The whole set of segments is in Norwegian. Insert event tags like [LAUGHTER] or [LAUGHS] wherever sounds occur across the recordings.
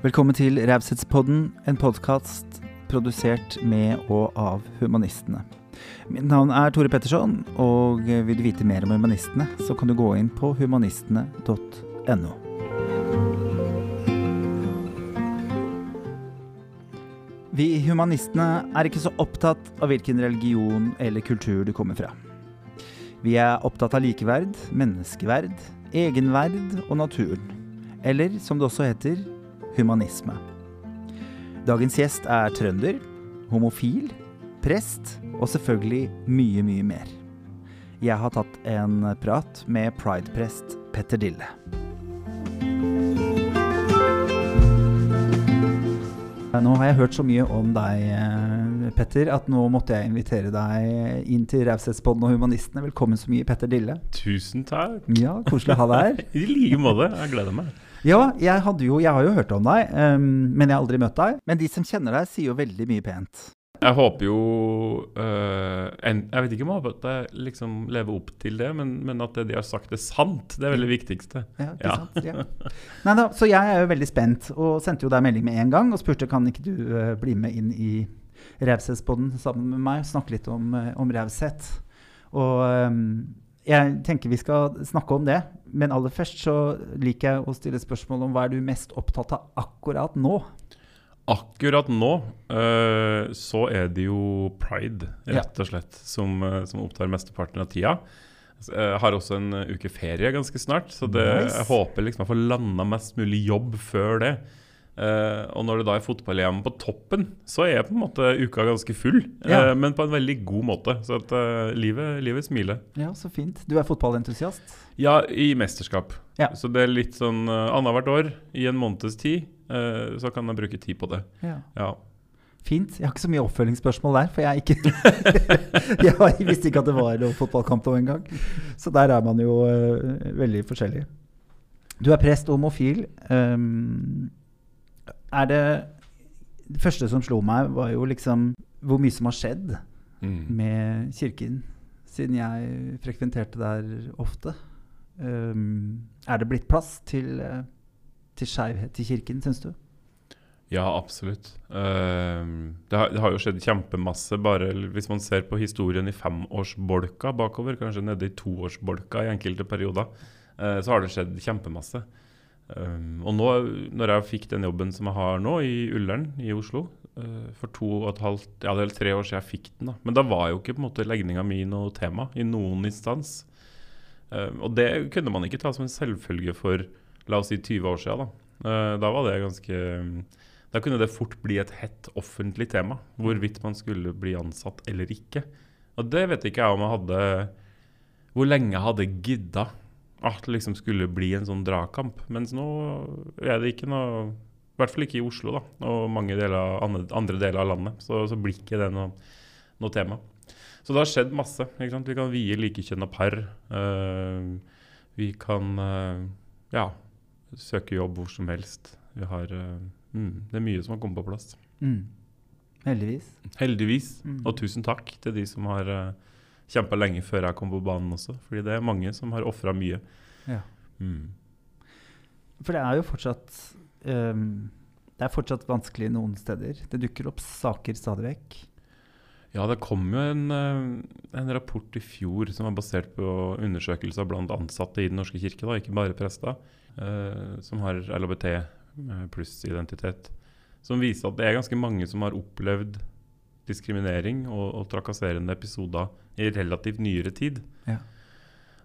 Velkommen til Raushetspodden, en podkast produsert med og av humanistene. Mitt navn er Tore Petterson, og vil du vite mer om humanistene, så kan du gå inn på humanistene.no. Vi humanistene er ikke så opptatt av hvilken religion eller kultur du kommer fra. Vi er opptatt av likeverd, menneskeverd, egenverd og naturen. Eller som det også heter, humanisme. Dagens gjest er trønder, homofil, prest og selvfølgelig mye, mye mer. Jeg har tatt en prat med prideprest Petter Dille. Nå har jeg hørt så mye om deg, eh, Petter, at nå måtte jeg invitere deg inn til Raushetspodden og Humanistene. Velkommen så mye, Petter Dille. Tusen takk. Ja, Koselig å ha deg her. [LAUGHS] I like måte. Jeg gleder meg. Ja, jeg, jo, jeg, har jo hørt om deg, um, men jeg har aldri møtt deg. Men de som kjenner deg, sier jo veldig mye pent. Jeg håper jo uh, en, Jeg vet ikke om jeg liksom lever opp til det, men, men, at det de har sagt, er sant. Det er veldig viktigste. Ja, ikke ja. sant? Ja. Neida, så jeg er jo veldig spent, og sendte jo deg melding med en gang og spurte kan ikke du uh, bli med inn i Raushetspodden sammen med meg og snakke litt om, uh, om raushet. Og um, jeg tenker vi skal snakke om det. Men aller først så liker jeg å stille spørsmål om hva er du mest opptatt av akkurat nå? Akkurat nå uh, så er det jo pride, rett og slett, som, uh, som opptar mesteparten av tida. Jeg har også en uke ferie ganske snart, så det, nice. jeg håper liksom jeg får landa mest mulig jobb før det. Uh, og når det da er fotball-EM på toppen, så er på en måte uka ganske full. Ja. Uh, men på en veldig god måte. Så at uh, livet, livet, smiler. Ja, Så fint. Du er fotballentusiast? Ja, i mesterskap. Ja. Så det er litt sånn uh, annethvert år i en måneds tid. så kan jeg bruke tid på det. Ja. ja. Fint. Jeg har ikke så mye oppfølgingsspørsmål der, for jeg, ikke [LAUGHS] jeg visste ikke at det var noen fotballkamp nå engang. Så der er man jo veldig forskjellig. Du er prest og homofil. Um, er det Det første som slo meg, var jo liksom hvor mye som har skjedd mm. med kirken siden jeg frekventerte der ofte. Um, er det blitt plass til, uh, til skeivhet i kirken, syns du? Ja, absolutt. Uh, det, har, det, har, jo skjedd kjempemasse. bare Hvis man ser på historien i femårsbolka bakover, kanskje nede i toårsbolka i enkelte perioder, uh, så har det skjedd kjempemasse. Um, og nå, når jeg fikk den jobben som jeg har nå, i Ullern i Oslo uh, For to og et halvt, ja det er tre år siden jeg fikk den. da Men da var jo ikke på en måte legninga mi noe tema i noen instans. Um, og det kunne man ikke ta som en selvfølge for la oss si 20 år siden. Da, uh, da var det ganske Da kunne det fort bli et hett offentlig tema. Hvorvidt man skulle bli ansatt eller ikke. Og det vet ikke jeg om jeg hadde Hvor lenge jeg hadde gidda at det liksom skulle bli en sånn dragkamp. Mens nå er det ikke noe I hvert fall ikke i Oslo da, og mange deler, andre deler av landet. Så, så blir ikke det noe, noe, tema. Så det har skjedd masse. Vi kan vie likekjønna par. Uh, vi kan uh, ja, søke jobb hvor som helst. Vi har, uh, mm, det er mye som har kommet på plass. Mm. Heldigvis. Heldigvis. Mm. Og tusen takk til de som har uh, kjempa lenge før jeg kom på banen også. Fordi det er mange som har ofra mye. Ja. Mm. For det er jo fortsatt um, Det er fortsatt vanskelig noen steder. Det dukker opp saker stadig vekk. Ja, det kom jo en, eh, en, rapport i fjor som var basert på undersøkelser blant ansatte i Den norske kirke, da, ikke bare prester, uh, som har LHBT pluss identitet. Som viser at det er ganske mange som har opplevd diskriminering og, og trakasserende episoder i relativt nyere tid. Ja.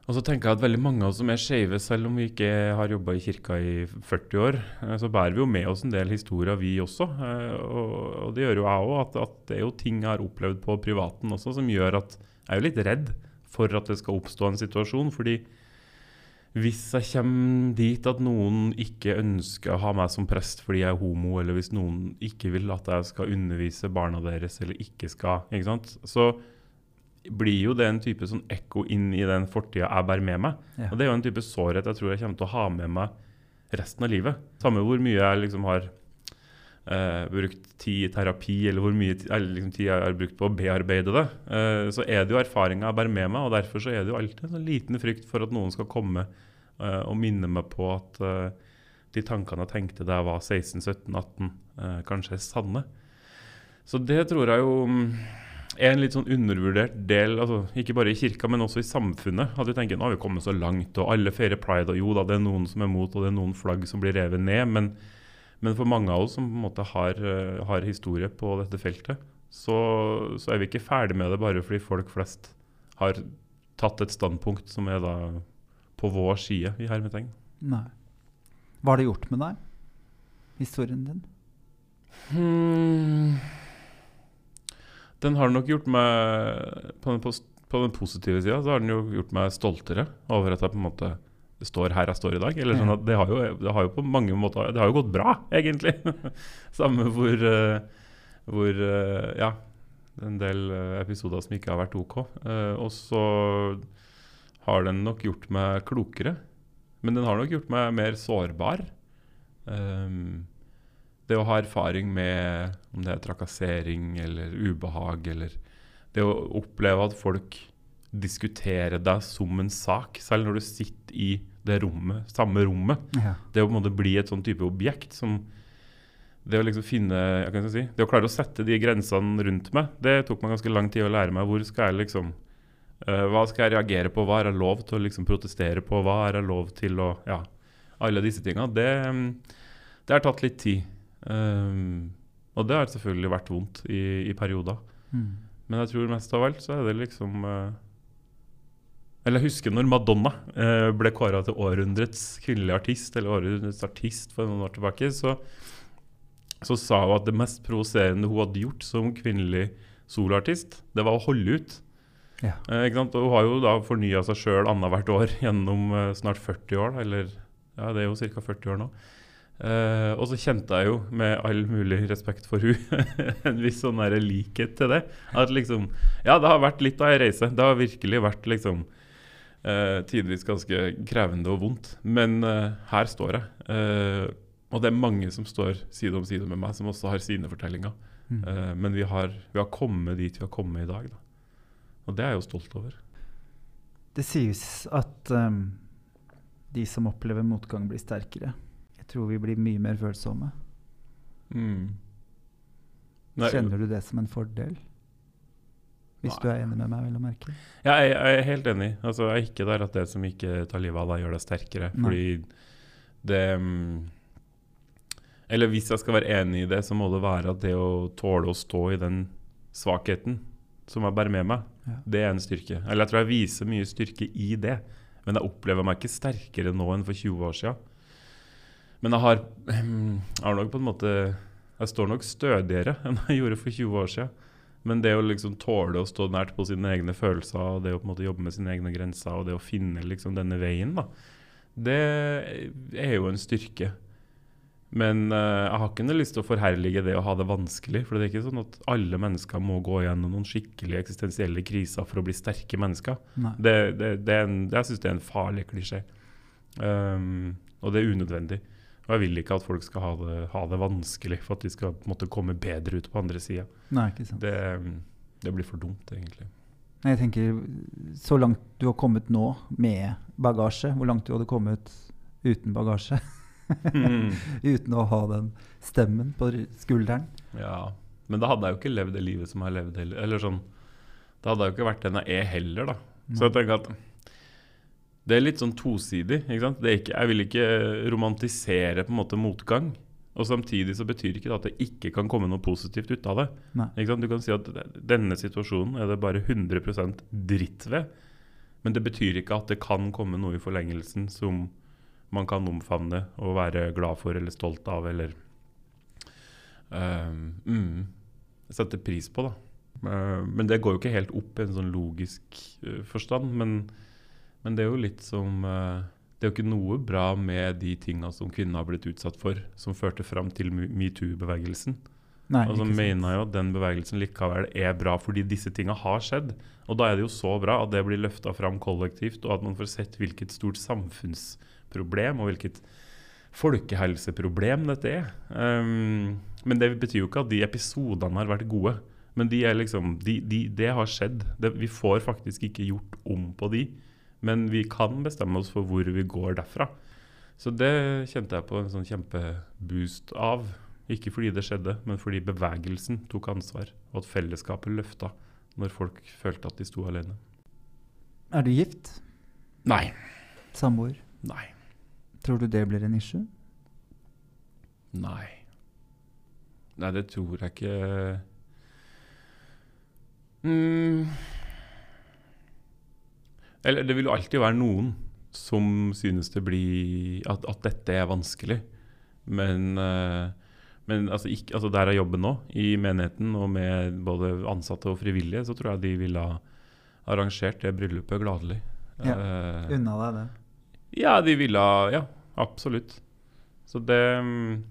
Og så tenker jeg at veldig mange av oss som er skeive, selv om vi ikke har jobba i kirka i 40 år, eh, så bærer vi jo med oss en del historier, vi også. Eh, og, og det gjør jo jeg òg. At, at, det er jo ting jeg har opplevd på privaten også, som gjør at jeg er jo litt redd for at det skal oppstå en situasjon. fordi hvis jeg kommer dit at noen ikke ønsker å ha meg som prest fordi jeg er homo, eller hvis noen ikke vil at jeg skal undervise barna deres, eller ikke skal ikke sant? Så blir jo det en type sånn ekko inn i den fortida jeg bærer med meg. Ja. Og det er jo en type sårhet jeg tror jeg kommer til å ha med meg resten av livet. Samme hvor mye jeg liksom har eh, brukt tid i terapi, eller hvor mye eller liksom tid jeg har brukt på å bearbeide det, uh, så er det jo erfaringa jeg bærer med meg. Og derfor så er det jo alltid en sånn liten frykt for at noen skal komme uh, og minne meg på at uh, de tankene jeg tenkte da jeg var 16-17-18, eh, kanskje er sanne. Så det tror jeg jo mm, er en litt sånn undervurdert del, altså, ikke bare i kirka, men også i samfunnet. At vi tenker nå har vi kommet så langt, og alle feirer pride, og jo da, det er noen som er mot, og det er noen flagg som blir revet ned. Men, men for mange av oss som på en måte har, eh, har historie på dette feltet, så, så, er vi ikke ferdig med det bare fordi folk flest har tatt et standpunkt som er da på vår side, i hermetegn. Nei. Hva har det gjort med deg? Historien din? Hmm. Den har nok gjort meg På den, på den positive sida så har den jo gjort meg stoltere over at jeg på en måte står her jeg står i dag. Eller sånn at det har, jo, det har jo på mange måter Det har jo gått bra, egentlig. [LAUGHS] Samme hvor, uh, hvor uh, Ja, en del uh, episoder som ikke har vært OK. og så har den nok gjort meg klokere. Men den har nok gjort meg mer sårbar. Um, det å ha erfaring med om det er trakassering eller ubehag, eller det å oppleve at folk diskuterer deg som en sak, selv når du sitter i det rommet, samme rommet. Ja. Det å på en måte bli et sånn type objekt som det å liksom finne si, Det å klare å sette de grensene rundt meg, det tok meg ganske lang tid å lære meg. Hvor skal jeg liksom Uh, hva skal jeg reagere på? Hva er jeg lov til å liksom protestere på? Hva er jeg lov til å Ja, alle disse tinga. Det, det har tatt litt tid. Um, og det har selvfølgelig vært vondt i, i perioder. Mm. Men jeg tror mest av alt så er det liksom uh, Eller jeg husker når Madonna eh, ble kåra til århundrets kvinnelige artist, eller århundrets artist for noen år tilbake, så, så sa hun at det mest provoserende hun hadde gjort som kvinnelig soloartist, det var å holde ut. Ja. Eh, ikke sant? Og hun har jo da fornya seg sjøl annethvert år [LAUGHS] gjennom eh, snart 40 år. Eller ja, det er jo ca. 40 år nå. Eh, og så kjente jeg jo, med all mulig respekt for hun [LAUGHS] en viss sånn likhet til det. At liksom Ja, det har vært litt av ei reise. Det har virkelig vært liksom eh, tidvis ganske krevende og vondt. Men eh, her står jeg. Eh, og det er mange som står side om side med meg, som også har sine fortellinger. Mm. men vi har, vi har kommet dit vi har kommet i dag. da. Og det er jeg jo stolt over. Det sies at um, de som opplever motgang, blir sterkere. Jeg tror vi blir mye mer følsomme. Mm. Nei, Kjenner du det som en fordel? Hvis nei. du er enig med meg, vil jeg merke. Ja, jeg, jeg, er helt enig. Altså, jeg er ikke der at det som ikke tar livet av deg, gjør deg sterkere. Nei. Fordi det um, Eller hvis jeg skal være enig i det, så må det være at det å tåle å stå i den svakheten som jeg bærer med meg, ja. det er en styrke. Eller jeg tror jeg viser mye styrke i det. Men jeg opplever meg ikke sterkere nå enn for 20 år siden. Men jeg har, [CLEARS THROAT] jeg har nok på en måte Jeg står nok stødigere [LAUGHS] enn jeg gjorde for 20 år siden. Men det å liksom tåle å stå nært på sine egne følelser, og det å på en måte jobbe med sine egne grenser, og det å finne liksom denne veien, da, det er jo en styrke. Men uh, jeg har ikke noe lyst til å forherlige det å ha det vanskelig. For det er ikke sånn at alle mennesker må gå gjennom noen skikkelige eksistensielle kriser for å bli sterke mennesker. Det, det, det en, jeg syns det er en farlig klisjé. Um, og det er unødvendig. Og jeg vil ikke at folk skal ha det, ha det vanskelig for at de skal måtte komme bedre ut på andre sida. Det, det blir for dumt, egentlig. Jeg tenker, Så langt du har kommet nå med bagasje, hvor langt du hadde kommet uten bagasje mm. [LAUGHS] Uten å ha den stemmen på skulderen. Ja, men da hadde jeg jo ikke levd det livet som jeg har levd heller. Eller sånn, Da hadde jeg jo ikke vært den jeg er heller, da. Så jeg tenker at det er litt sånn tosidig. ikke sant? Ikke, jeg vil ikke romantisere på en måte motgang. Og samtidig så betyr ikke det at det ikke kan komme noe positivt ut av det. Du kan si at denne situasjonen er det bare 100 dritt ved. Men det betyr ikke at det kan komme noe i forlengelsen som man kan omfavne og være glad for eller stolt av eller uh, mm, sette pris på. da. Uh, men det går jo ikke helt opp i en sånn logisk uh, forstand. Men, men, det er jo litt som Det er jo ikke noe bra med de tinga som kvinner har blitt utsatt for, som førte fram til metoo-bevegelsen. Og så mener jeg jo at den bevegelsen likevel er bra fordi disse tinga har skjedd. Og da er det jo så bra at det blir løfta fram kollektivt, og at man får sett hvilket stort samfunnsproblem og hvilket folkehelseproblem dette er. Um, men det betyr jo ikke at de episodene har vært gode. Men de liksom, de, de, det har skjedd. Det, vi får faktisk ikke gjort om på de. Men vi kan bestemme oss for hvor vi går derfra. Så det kjente jeg på en sånn kjempeboost av. Ikke fordi det skjedde, men fordi bevegelsen tok ansvar, og at fellesskapet løfta når folk følte at de sto alene. Er du gift? Nei. Samboer? Nei. Tror du det blir en issue? Nei. Nei, det tror jeg ikke mm. Eller det vil jo alltid være noen som synes det blir At, at dette er vanskelig. Men, eh, men altså, ikke, altså der er jobben nå, i menigheten og med både ansatte og frivillige, så tror jeg de ville ha arrangert det bryllupet gladelig. Ja. uh, Unna deg det. ja, de ville ha Ja, absolutt. Så det mm,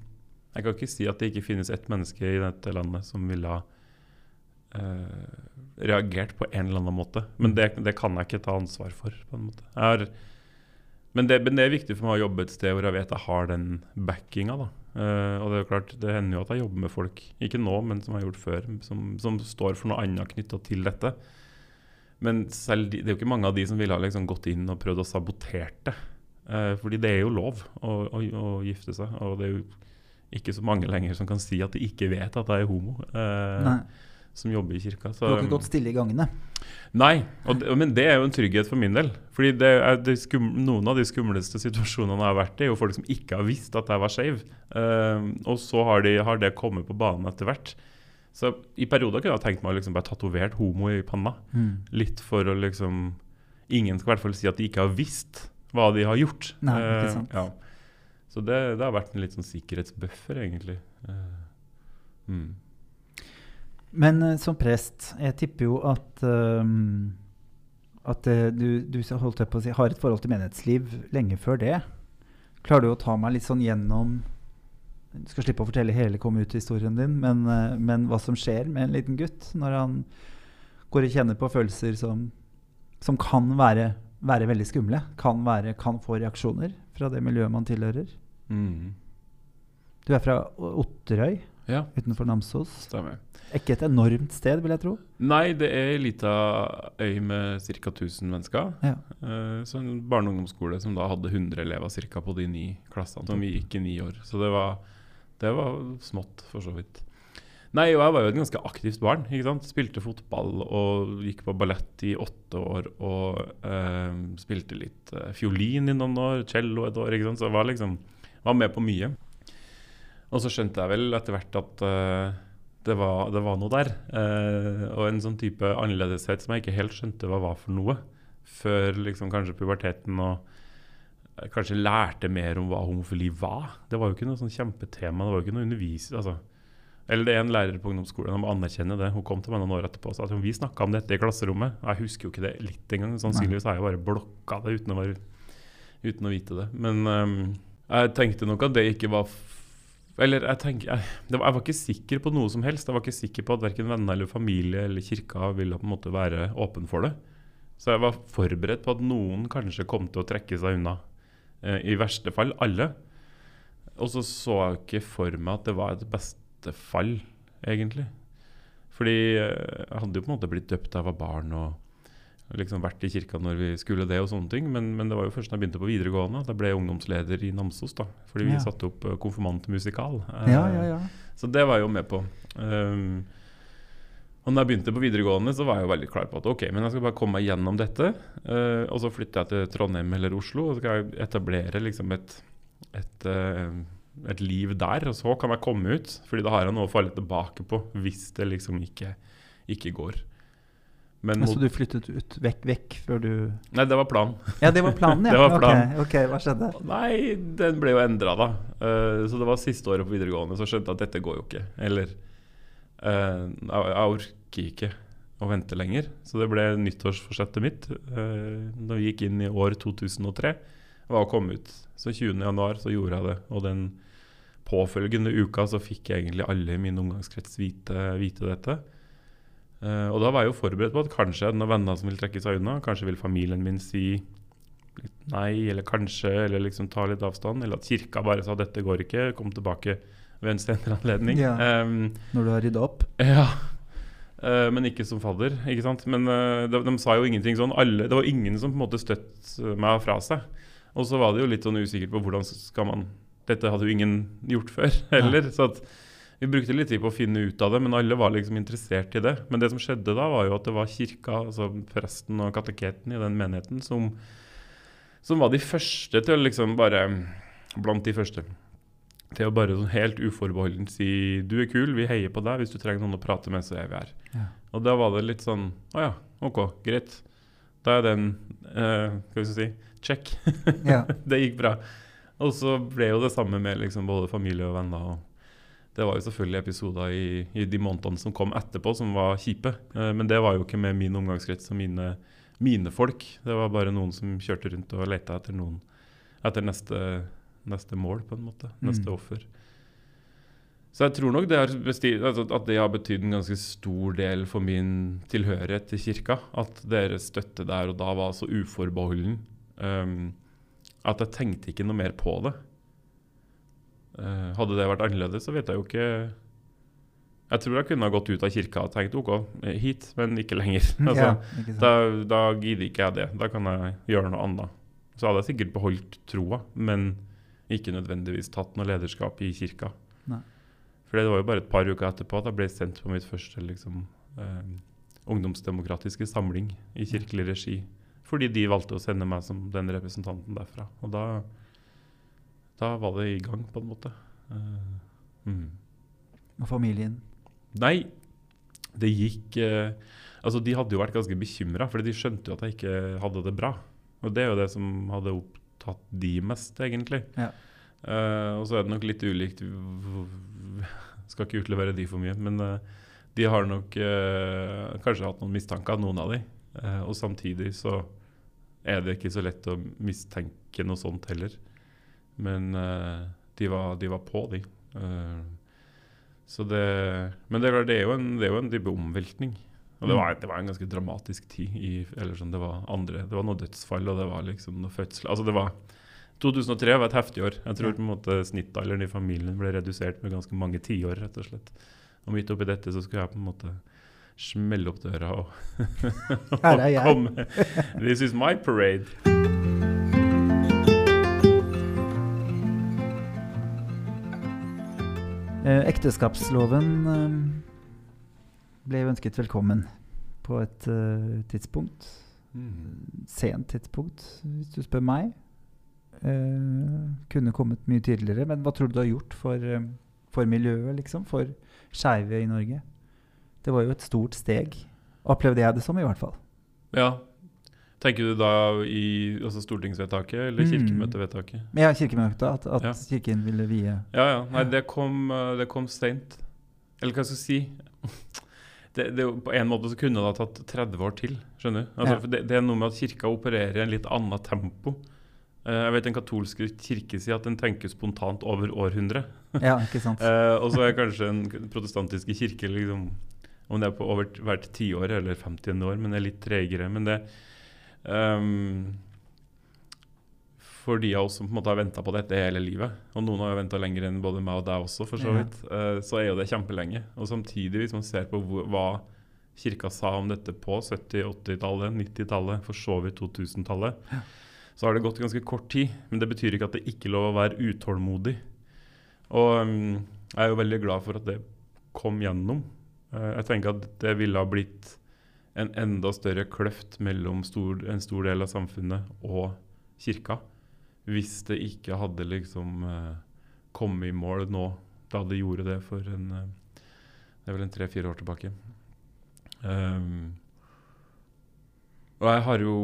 Jeg kan ikke si at det ikke finnes ett menneske i dette landet som ville ha reagert på en eller annen måte. Men det, det kan jeg ikke ta ansvar for. på en måte. Har, men, det, men det er viktig for meg å jobbe et sted hvor jeg vet jeg har den backinga. da. Uh, og det er jo klart, det hender jo at jeg jobber med folk, ikke nå, men som jeg har gjort før, som, som står for noe annet knytta til dette. Men selv de, det er jo ikke mange av de som ville ha liksom gått inn og prøvd å sabotere det. Uh, fordi det er jo lov å, å, å gifte seg, og det er jo ikke så mange lenger som kan si at de ikke vet at jeg er homo, eh, Nei. Som jobber i kirka. Du har ikke gått stille i gangene. Nei, og det, men det er jo en trygghet for min del. Fordi er skum, Noen av de skumleste situasjonene jeg har vært i, er jo folk som ikke har visst at jeg var skeiv. Uh, og så har, de, har det kommet på banen etter hvert. Så i perioder kunne jeg tenkt meg å liksom bare tatovert homo i panna. Litt for å liksom Ingen skal i hvert fall si at de ikke har visst hva de har gjort. Nei, ikke sant. sant. ja. Så det, det har vært en litt sånn sikkerhetsbuffer, egentlig. Uh, mm. Men uh, som prest, jeg tipper jo at ehm, at uh, du, du holdt jeg på å si, har et forhold til menighetsliv lenge før det. Klarer du å ta meg litt sånn gjennom Du skal slippe å fortelle hele kom ut-historien din, men, uh, men hva som skjer med en liten gutt når han går og kjenner på følelser som, som kan være, være veldig skumle. Kan, være, kan få reaksjoner fra det miljøet man tilhører. Mm. Du er fra Otterøy Ja, utenfor Namsos. stemmer. Ikke et enormt sted, vil jeg tro. Nei, det er ei lita øy med ca. 1000 mennesker. Ja. Uh, så en barne- og ungdomsskole som da hadde 100 elever cirka på de ni klassene. Som vi gikk i ni år. Så det var, det var smått, for så vidt. Nei, og jeg var jo et ganske aktivt barn. ikke sant? Spilte fotball og gikk på ballett i åtte år. Og eh, spilte litt eh, fiolin i noen år, cello et år. ikke sant? Så jeg var liksom var med på mye. Og så skjønte jeg vel etter hvert at uh, det, var, det var noe der. Uh, og en sånn type annerledeshet som jeg ikke helt skjønte hva var for noe. Før liksom kanskje puberteten og jeg kanskje lærte mer om hva homofili var. Det var jo ikke noe sånn kjempetema. Det var jo ikke noe undervis... Altså. Eller det er en lærer på ungdomsskolen, jeg må anerkjenne det. Hun kom til meg noen år etterpå og sa at vi snakka om dette i klasserommet. Jeg husker jo ikke det litt engang. Sannsynligvis har jeg bare blokka det uten å, være, uten å vite det. Men um, jeg tenkte nok at det ikke var Eller jeg, tenker, jeg, var, jeg var ikke sikker på noe som helst. Jeg var ikke sikker på at verken venner eller familie eller kirka ville på en måte være åpen for det. Så jeg var forberedt på at noen kanskje kom til å trekke seg unna. Eh, I verste fall alle. Og så så jeg ikke for meg at det var et beste fall, egentlig. Fordi eh, jeg hadde jo på en måte blitt døpt da jeg var barn og liksom vært i kirka når vi skulle det og sånne ting. Men, men det var jo først da jeg begynte på videregående at jeg ble ungdomsleder i Namsos. da, Fordi vi Ja. satte opp eh, konfirmantmusikal. Eh, Ja, ja, ja. så det var jeg jo med på. Um, og når jeg begynte på videregående, så var jeg jo veldig klar på at ok, men jeg skal bare komme meg gjennom dette. Uh, og så flytter jeg til Trondheim eller Oslo og så skal jeg etablere liksom et, et, uh, et liv der. Og så kan jeg komme ut, Fordi da har jeg noe å falle tilbake på hvis det liksom ikke, ikke går. Men Så du flyttet ut, vekk, vekk før du Nei, det var planen. Ja, det var planen, [LAUGHS] ja. Det var planen. Ok, ok, hva skjedde? Nei, den ble jo endra, da. Uh, så det var siste året på videregående, så skjønte jeg at dette går jo ikke. Eller uh, jeg, jeg orker ikke å vente lenger. Så det ble nyttårsforsettet mitt uh, da vi gikk inn i år 2003. var å komme ut. Så 20. januar så gjorde jeg det. Og den påfølgende uka så fikk jeg egentlig alle i min omgangskrets vite, vite dette. Eh, og da var jeg jo forberedt på at kanskje noen venner som vil trekke seg unna, kanskje vil familien min si litt nei, eller kanskje, eller liksom ta litt avstand. Eller at kirka bare sa 'dette går ikke, kom tilbake ved en senere anledning'. Ja. um, Når du har rydda opp? ja. Uh, men ikke som fadder, ikke sant. Men uh, de, de sa jo ingenting sånn. Alle, det var ingen som på en måte støtt meg fra seg. Og så var det jo litt sånn usikkert på hvordan skal man Dette hadde jo ingen gjort før [LAUGHS] heller. så at vi brukte litt tid på å finne ut av det, men alle var liksom interessert i det. Men det som skjedde da, var jo at det var kirka, altså presten og kateketen i den menigheten, som, som var de første til å liksom bare Blant de første. Til å bare sånn helt uforbeholdent si 'du er kul, vi heier på deg'. Hvis du trenger noen å prate med, så er vi her. Ja. Og da var det litt sånn Å ja, OK, greit. Da er den eh, Skal vi si check. Ja. [LAUGHS] det gikk bra. Og så ble jo det samme med liksom både familie og venner. og det var jo selvfølgelig episoder i, i de månedene som kom etterpå, som var kjipe. Eh, men det var jo ikke med min omgangskrets og mine, mine folk. Det var bare noen som kjørte rundt og lette etter noen etter neste, neste mål, på en måte. Neste Mm. offer. Så jeg tror nok det altså at det har betydd en ganske stor del for min tilhørighet til kirka. At deres støtte der og da var så uforbeholden um, at jeg tenkte ikke noe mer på det. Eh, hadde det vært annerledes, så vet jeg jo ikke Jeg tror jeg kunne ha gått ut av kirka og tenkt OK, hit, men ikke lenger. [LAUGHS] altså, ja, ikke da, da gidder ikke jeg det. Da kan jeg gjøre noe annet. Så hadde jeg sikkert beholdt troa, men ikke nødvendigvis tatt noe lederskap i kirka. Nei. For det var jo bare et par uker etterpå at jeg ble sendt på mitt første liksom, eh, ungdomsdemokratiske samling i kirkelig regi. Fordi de valgte å sende meg som den representanten derfra. Og da, da var det i gang, på en måte. Uh, mm. Og familien. Nei, det gikk uh, Altså, de hadde jo vært ganske bekymra, for de skjønte jo at jeg ikke hadde det bra. Og det er jo det som hadde opptatt de mest, egentlig. Ja. Uh, og så er det nok litt ulikt Skal ikke utlevere de for mye, men de har nok kanskje hatt noen mistanker, noen av de. Og samtidig så er det ikke så lett å mistenke noe sånt heller. Men eh, de, var, de var på, de. Eh, så det, men det, det, er jo en, det er jo en type omveltning. Og det var, det var en ganske dramatisk tid. I, eller sånn, det, var andre, det var noe dødsfall, og det var liksom noe fødsel. Altså det var 2003 var et heftig år. Jeg tror Ja. på en måte snittalderen i familien ble redusert med ganske mange tiår, rett og slett. Og midt oppi dette så skulle jeg på en måte smelle opp døra og, [LAUGHS] jeg. komme. This is my parade. Eh, ekteskapsloven eh, ble jo ønsket velkommen på et eh, tidspunkt. Sent tidspunkt, hvis du spør meg. Eh, kunne kommet mye tidligere. Men hva tror du du har gjort for, eh, for miljøet, liksom? For skeive i Norge? Det var jo et stort steg. Opplevde jeg det som, i hvert fall. Ja. Tenker du da i altså stortingsvedtaket eller Mm. kirkemøtevedtaket? Mm. ja, kirkemøtet, at, at Ja. kirken ville vie Ja, ja. Nei, det kom, eh, det kom seint. Eller hva skal jeg si? Det, det, på en måte så kunne det ha tatt 30 år til. skjønner du? Altså, Ja. det, det er noe med at kirka opererer i en litt annet tempo. Eh, jeg vet Den katolske kirke sier at den tenker spontant over århundre. Ja, ikke sant? [LAUGHS] Eh, og så er kanskje den protestantiske kirke liksom, om det er på over hvert tiår eller 50 år, men det er litt tregere. Men det ehm, For de av oss som på en måte har venta på dette hele livet, og noen har jo venta lenger enn både meg og deg også, for så Ja. vidt, eh, så er jo det kjempelenge. Og samtidig, hvis man ser på hvor, hva kirka sa om dette på 70-, 80-tallet, 90-tallet, for så vidt 2000-tallet, så har det gått ganske kort tid. Men det betyr ikke at det ikke er lov å være utålmodig. Og um, jeg er jo veldig glad for at det kom gjennom. Uh, jeg tenker at det ville ha blitt en enda større kløft mellom stor, en stor del av samfunnet og kirka hvis det ikke hadde liksom eh, kommet i mål nå da det gjorde det for en eh, Det er vel en tre-fire år tilbake. Um, og jeg har jo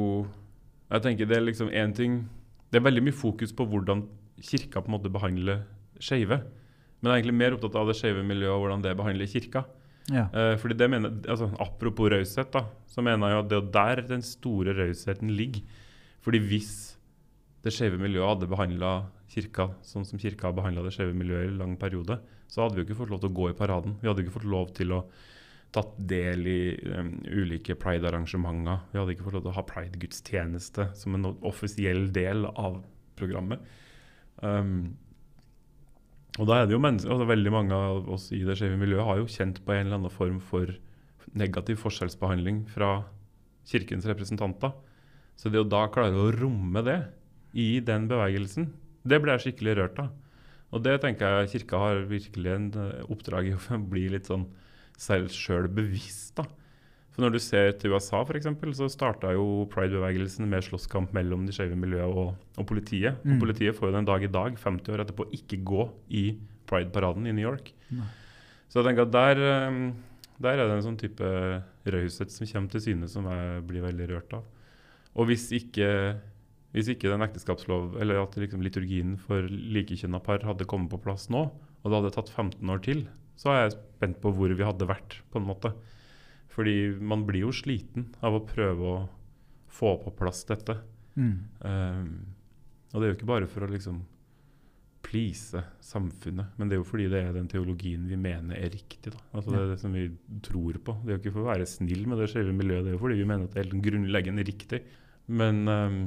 Jeg tenker det er liksom én ting Det er veldig mye fokus på hvordan kirka på en måte behandler skeive. Men jeg er egentlig mer opptatt av det skeive miljøet og hvordan det behandler kirka. Ja. Uh, fordi det mener, altså, Apropos raushet, så mener jeg at det er der den store rausheten ligger. Fordi hvis det skeive miljøet hadde behandla kirka sånn som kirka har behandla det skeive miljøet i en lang periode, så hadde vi jo ikke fått lov til å gå i paraden. Vi hadde ikke fått lov til å tatt del i um, ulike pride-arrangementer. Vi hadde ikke fått lov til å ha pride-gudstjeneste som en offisiell del av programmet. Um, og da er det jo mennesker, altså Veldig mange av oss i det skeive miljøet har jo kjent på en eller annen form for negativ forskjellsbehandling fra kirkens representanter. Så det å da klare å romme det i den bevegelsen. Det ble jeg skikkelig rørt av. Og det tenker jeg Kirka har virkelig en eh, oppdrag i å [LAUGHS] bli litt sånn selv sjøl bevisst. da. For Når du ser til USA, for eksempel, så starta jo pride-bevegelsen med slåsskamp mellom de skeive miljøene og, og politiet. Mm. Og politiet får jo den dag i dag, 50 år etterpå, ikke gå i pride-paraden i New York. Nei. Så jeg tenker at der, eh, der er det en sånn type raushet som kommer til syne, som jeg blir veldig rørt av. Og hvis ikke, hvis ikke den ekteskapslov, eller at liksom liturgien for likekjønna par hadde kommet på plass nå, og det hadde tatt 15 år til, så er jeg spent på hvor vi hadde vært, på en måte. Fordi man blir jo sliten av å prøve å få på plass dette. Mm. Um, og det er jo ikke bare for å liksom please samfunnet, men det er jo fordi det er den teologien vi mener er riktig. Da. Altså Det er det som vi tror på. Det er jo ikke for å være snill med det skjeve miljøet, det er jo fordi vi mener at det er grunnleggende riktig. Men um,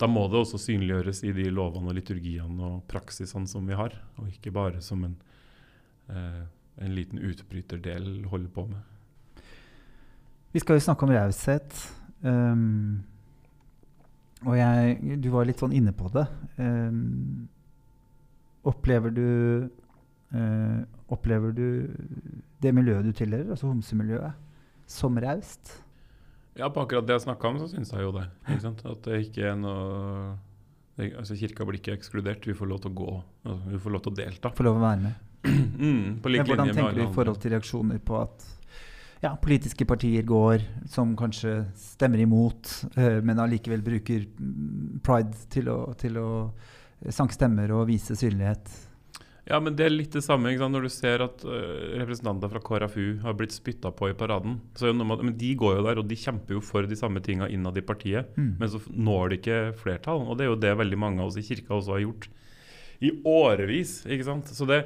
da må det også synliggjøres i de lovene og liturgiene og praksisene som vi har, og ikke bare som en, uh, en liten utbryterdel holder på med. Vi skal jo snakke om raushet. Um, og jeg, du var litt sånn inne på det. Um, opplever du uh, Opplever du det miljøet du tilhører, altså homsemiljøet, som raust? Ja, på akkurat det jeg snakka om, så syns jeg jo det. At det ikke er noe det, altså Kirka blir ikke ekskludert. Vi får lov til å gå. Altså, vi får lov til å delta. Får lov å være med. [CLEARS THROAT] Mm, på lik Men hvordan tenker du i forhold til reaksjoner på at ja, politiske partier går som kanskje stemmer imot, uh, men allikevel bruker pride til å, til å sanke stemmer og vise synlighet? Ja, men det er litt det samme når du ser at uh, representanter fra KrFU har blitt spytta på i paraden. Så men de går jo der, og de kjemper jo for de samme tinga innad i partiet. Mm. Men så når de ikke flertall, og det er jo det veldig mange av oss i kirka også har gjort i årevis. ikke sant? Så det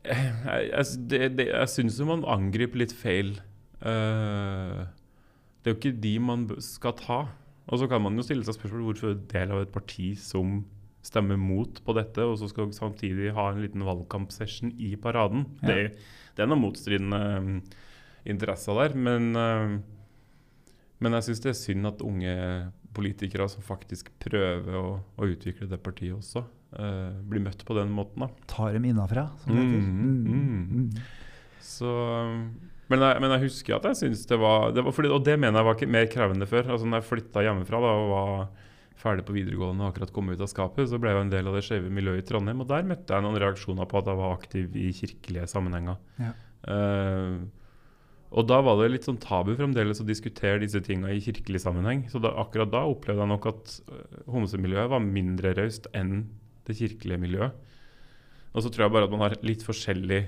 Jeg, jeg, det, det, jeg syns jo man angriper litt feil. Eh, det er jo ikke de man skal ta. Og så kan man jo stille seg spørsmål hvorfor del av et parti som stemmer mot på dette, og så skal samtidig ha en liten valgkampsession i paraden. Ja. Det, det er noen motstridende um, interesser der. Men, uh, men jeg syns det er synd at unge politikere som faktisk prøver å, å utvikle det partiet også, uh, blir møtt på den måten. da. Tar dem innafra, som det heter. Mm, mm. Mm. Så, men, jeg, men jeg husker at jeg syns det var, det var fordi, Og det mener jeg var ikke mer krevende før. Altså når jeg flytta hjemmefra da, og var ferdig på videregående og akkurat kom ut av skapet, så ble jeg en del av det skeive miljøet i Trondheim. Og der møtte jeg noen reaksjoner på at jeg var aktiv i kirkelige sammenhenger. Ja. Uh, og da var det litt sånn tabu fremdeles å diskutere disse tinga i kirkelig sammenheng. Så da, akkurat da opplevde jeg nok at eh, homsemiljøet var mindre raust enn det kirkelige miljøet. Og så tror jeg bare at man har litt forskjellig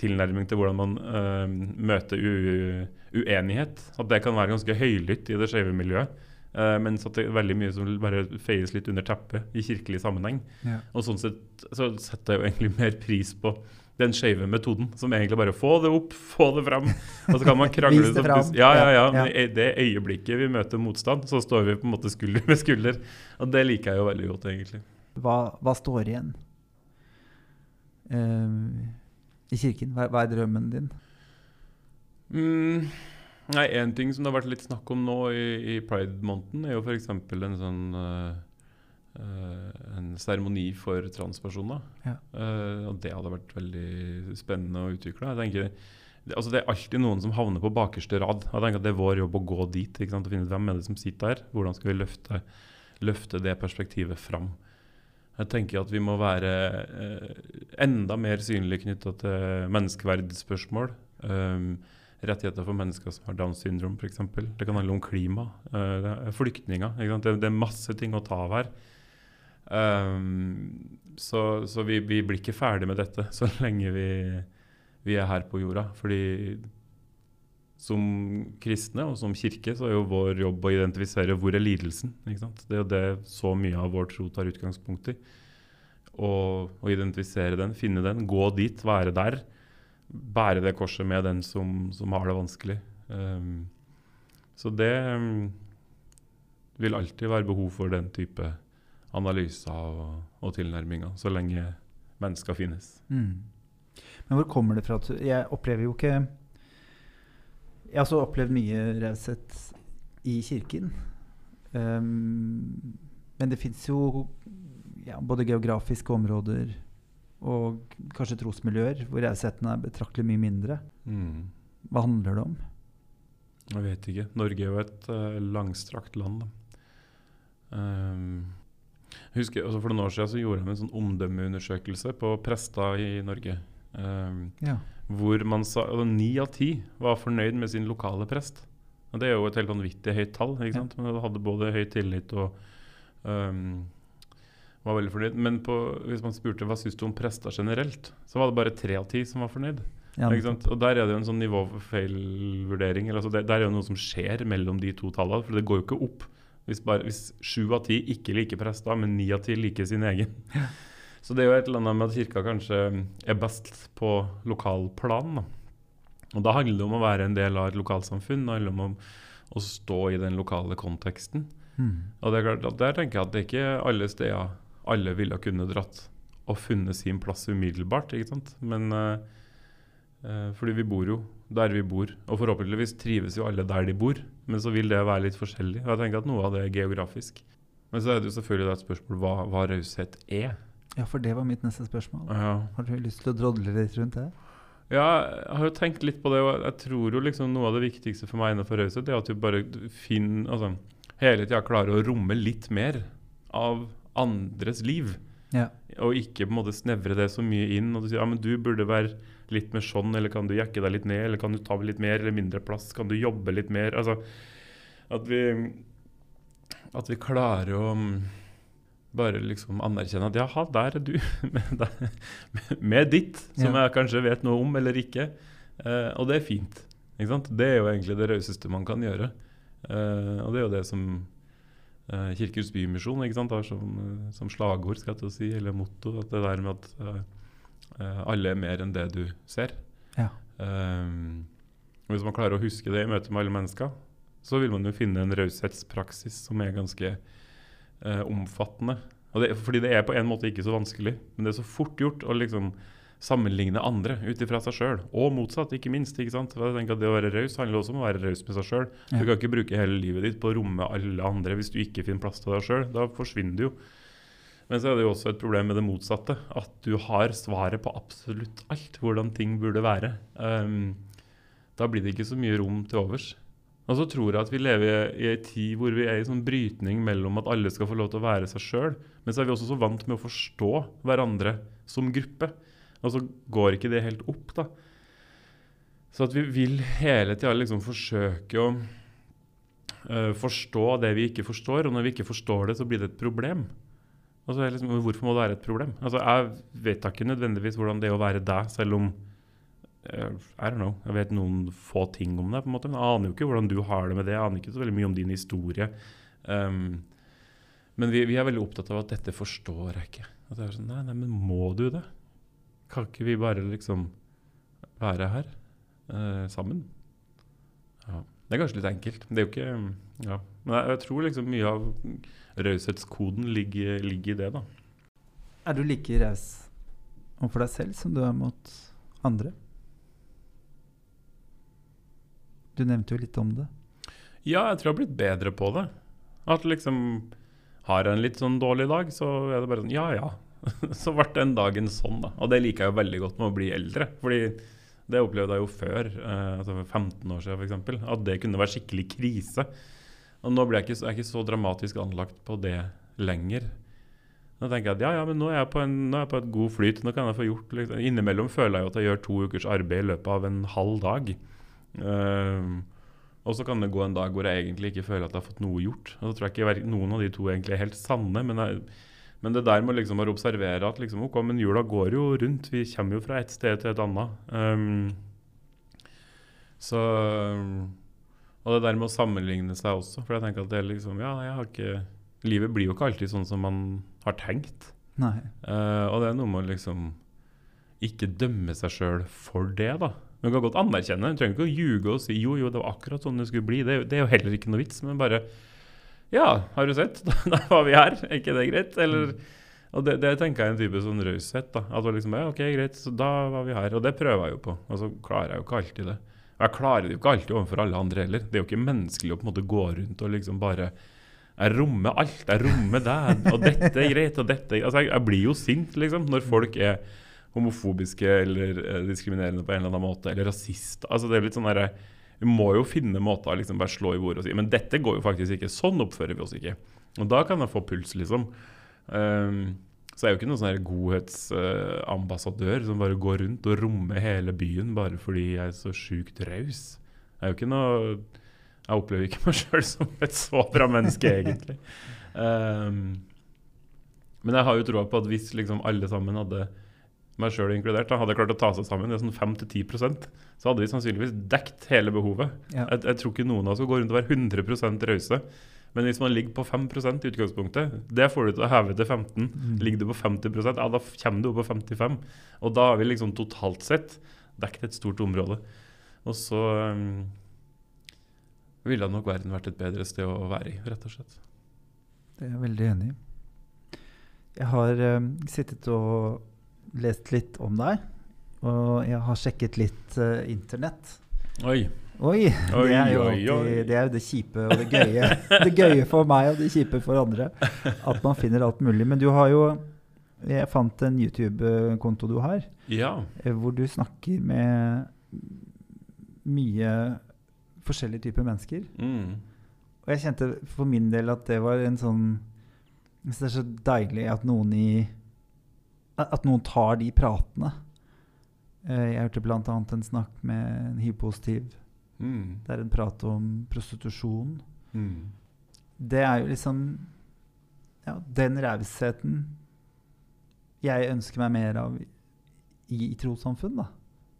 tilnærming til hvordan man uh, møter uenighet. At det kan være ganske høylytt i det skeive miljøet. Uh, mens at det er veldig mye som bare feies litt under teppet i kirkelig sammenheng. Ja. Og sånn sett så setter jeg jo egentlig mer pris på den skeive metoden, som egentlig bare få det opp, få det fram. Og så kan man [LAUGHS] krangle det fram. Ja, ja, ja. Ja, i det øyeblikket vi møter motstand, så står vi på en måte skulder ved skulder. Og det liker jeg jo veldig godt, egentlig. Hva, hva står igjen eh, i kirken? Hva, hva er drømmen din? Mm, nei, En ting som det har vært litt snakk om nå i, i pride-måneden, er jo f.eks. en sånn eh, eh, en seremoni for transpersoner. Ja. Uh, og det hadde vært veldig spennende å utvikle. Jeg tenker, det, altså det er alltid noen som havner på bakerste rad. Jeg tenker at Det er vår jobb å gå dit og finne ut hvem er det som sitter der. Hvordan skal vi løfte, løfte det perspektivet fram. Jeg tenker at vi må være eh, enda mer synlige knytta til menneskeverdsspørsmål. Um, rettigheter for mennesker som har Downs syndrom f.eks. Det kan handle om klima. uh, er flyktninger. Det, det er masse ting å ta av her. Um, så så vi, vi blir ikke ferdig med dette [LAUGHS] så lenge vi, vi er her på jorda. Fordi som kristne og som kirke så er jo vår jobb å identifisere hvor er lidelsen. Det er jo det så mye av vår tro tar utgangspunkt i. Og identifisere den, finne den, gå dit, være der. Bære det korset med den som, som har det vanskelig. Um, så det um, vil alltid være behov for den type analyser og, og tilnærminger, så lenge mennesker finnes. Mm. Men hvor kommer det fra? Jeg opplever jo ikke Jeg har også opplevd mye raushet i kirken. Um, Men det fins jo ja, både geografiske områder og kanskje trosmiljøer hvor rausheten er betraktelig mye mindre. Mm. Hva handler det om? Jeg vet ikke. Norge er jo et uh, langstrakt land. Um, jeg husker, altså For noen år siden så gjorde de en sånn omdømmeundersøkelse på prester i Norge. Um, Ja. hvor man sa Ni av ti var fornøyd med sin lokale prest. Og Det er jo et helt vanvittig høyt tall. ikke Ja. Men det hadde både høy tillit og um, var veldig fornøyd. Men på, hvis man spurte hva syns du om prester generelt, så var det bare tre av ti som var fornøyd. Ja? Og Der er det jo en sånn nivåfeilvurdering. eller Altså det, der er jo noe som skjer mellom de to tallene. For det går jo ikke opp. Hvis sju av ti ikke liker prester, men ni av ti liker sin egen. Så det er jo et eller annet med at kirka kanskje er best på lokalplan. Og da handler det om å være en del av et lokalsamfunn. Det handler om å, å stå i den lokale konteksten. Mm. Og det er klart at der tenker jeg at det er ikke alle steder alle ville kunne dratt og funnet sin plass umiddelbart. ikke sant? Men uh, fordi vi bor jo der vi bor, og forhåpentligvis trives jo alle der de bor. Men så vil det være litt forskjellig. Og jeg tenker at noe av det er geografisk. Men så er det jo selvfølgelig et spørsmål hva, hva raushet er. Ja, for det var mitt neste spørsmål. Ja. Har du lyst til å drodle litt rundt det? Ja, jeg har jo tenkt litt på det, og jeg tror jo liksom noe av det viktigste for meg innenfor raushet, er at du bare finner altså, Hele tida klarer å romme litt mer av andres liv. Ja. Og ikke på en måte snevre det så mye inn. Og du sier ja, men du burde være litt mer sånn, eller kan du jekke deg litt ned, eller kan du ta litt mer eller mindre plass, kan du jobbe litt mer? Altså at vi At vi klarer å mm, bare liksom anerkjenne at jaha, der er du [LAUGHS] med, med ditt, som Ja. jeg kanskje vet noe om eller ikke. Eh, og det er fint. Ikke sant? Det er jo egentlig det rauseste man kan gjøre. Eh, og det er jo det som uh, Kirkens Bymisjon ikke sant, har som, eh, som slagord, skal jeg til å si, eller motto. At det der med at eh, eh, alle er mer enn det du ser. Ja. Hvis man klarer å huske det i møte med alle mennesker, så vil man jo finne en raushetspraksis som er ganske eh, omfattende. Det, fordi det er på en måte ikke så vanskelig, men det er så fort gjort å liksom sammenligne andre ut ifra seg sjøl. Og motsatt, ikke minst. ikke sant? Jeg tenker at Det å være raus handler også om å være raus med seg sjøl. Ja. Du kan ikke bruke hele livet ditt på å romme alle andre hvis du ikke finner plass til deg sjøl. Da forsvinner du jo. Men så er det jo også et problem med det motsatte. At du har svaret på absolutt alt. Hvordan ting burde være. Um, da blir det ikke så mye rom til overs. Og så tror jeg at vi lever i ei tid hvor vi er i sånn brytning mellom at alle skal få lov til å være seg sjøl, men så er vi også så vant med å forstå hverandre som gruppe. Og så går ikke det helt opp, da. Så at vi vil hele tida liksom forsøke å uh, forstå det vi ikke forstår, og når vi ikke forstår det, så blir det et problem. Og så det liksom, Hvorfor må det være et problem? Altså, Jeg vet da ikke nødvendigvis hvordan det er å være deg, selv om I don't know, jeg vet noen få ting om det. på en måte, men Jeg aner jo ikke hvordan du har det med det. Jeg aner ikke så veldig mye om din historie. Um, men vi, vi er veldig opptatt av at dette forstår jeg ikke. At det er sånn, nei, nei, men må du det? Kan ikke vi bare liksom være her uh, sammen? Ja. Det er kanskje litt enkelt. Det er jo ikke ja. Men jeg, jeg tror liksom mye av raushetskoden ligger, ligger i det, da. Er du like raus overfor deg selv som du er mot andre? Du nevnte jo litt om det. Ja, jeg tror jeg har blitt bedre på det. At liksom Har jeg en litt sånn dårlig dag, så er det bare sånn Ja, ja. [LAUGHS] så ble den dagen sånn, da. Og det liker jeg jo veldig godt med å bli eldre. Fordi det opplevde jeg jo før, eh, altså for 15 år siden f.eks., at det kunne være skikkelig krise. Og nå blir jeg ikke, jeg ikke så dramatisk anlagt på det lenger. Nå tenker jeg at ja, ja, men nå er jeg på en, er jeg på et god flyt. Nå kan jeg få gjort liksom. Innimellom føler jeg jo at jeg gjør to ukers arbeid i løpet av en halv dag. Ehm, og så kan det gå en dag hvor jeg egentlig ikke føler at jeg har fått noe gjort. Og så tror jeg ikke noen av de to egentlig er helt sanne. Men, jeg, men det der med liksom bare observere at liksom, ok, men jula går jo rundt. Vi kommer jo fra et sted til et annet. Um, så Og det der med å sammenligne seg også. For jeg tenker at det er liksom Ja, jeg har ikke Livet blir jo ikke alltid sånn som man har tenkt. Eh, og det er noe med å liksom ikke dømme seg sjøl for det, da. Men du kan godt anerkjenne. Du trenger ikke å ljuge og si jo, jo, det var akkurat sånn det skulle bli. Det, det er jo heller ikke noe vits. Men bare Ja, har du sett? [LAUGHS] Da, var vi her. Er ikke det greit? Eller Og det, det tenker jeg er en type sånn raushet. da. At det liksom, ja, ok, greit, så da var vi her. Og det prøver jeg jo på. Og så klarer jeg jo ikke alltid det. Og jeg klarer det jo ikke alltid overfor alle andre heller. Det er jo ikke menneskelig å på en måte gå rundt og liksom bare Jeg rommer alt. Jeg rommer deg. Og dette er greit, og dette er greit. altså, jeg, jeg blir jo sint, liksom, når folk er homofobiske eller eh, diskriminerende på en eller annen måte, eller rasist. Altså, det er litt sånn derre Vi må jo finne måter å liksom bare slå i bordet og si Men dette går jo faktisk ikke. Sånn oppfører vi oss ikke. Og da kan jeg få puls, liksom. Um, så jeg er jo ikke noen sånn godhetsambassadør uh, som bare går rundt og rommer hele byen bare fordi jeg er så sjukt raus. Jeg er jo ikke noe Jeg opplever ikke meg sjøl som et så bra menneske, egentlig. Um, [LAUGHS] men jeg har jo troa på at hvis liksom alle sammen hadde meg sjøl inkludert, da, hadde klart å ta seg sammen, det er sånn 5-10% så hadde vi sannsynligvis dekt hele behovet. Ja. Jeg, jeg, tror ikke noen av oss skal gå rundt og være 100% rause. Men hvis man ligger på 5 i utgangspunktet, det får du til å heve til 15. Mm. Ligger du på 50 ja, da kommer du opp på 55. Og da har vi liksom totalt sett dekket et stort område. Og så um, ville nok verden vært et bedre sted å være i, rett og slett. Det er jeg veldig enig i. Jeg har um, sittet og lest litt om deg. Og jeg har sjekket litt uh, internett. Oi. Oi! Oi, det, er jo alltid, det er jo det kjipe og det gøye. [LAUGHS] det gøye for meg og det kjipe for andre. At man finner alt mulig. Men du har jo Jeg fant en YouTube-konto du har, Ja. eh, hvor du snakker med mye forskjellige typer mennesker. Mm. Og jeg kjente for min del at det var en sånn Det er så deilig at noen i At noen tar de pratene. Eh, Jeg hørte bl.a. en snakk med en hiv-positiv. Mm. Det er en prat om prostitusjon. Mm. Det er jo liksom Ja, den rausheten jeg ønsker meg mer av i, i trossamfunn. da.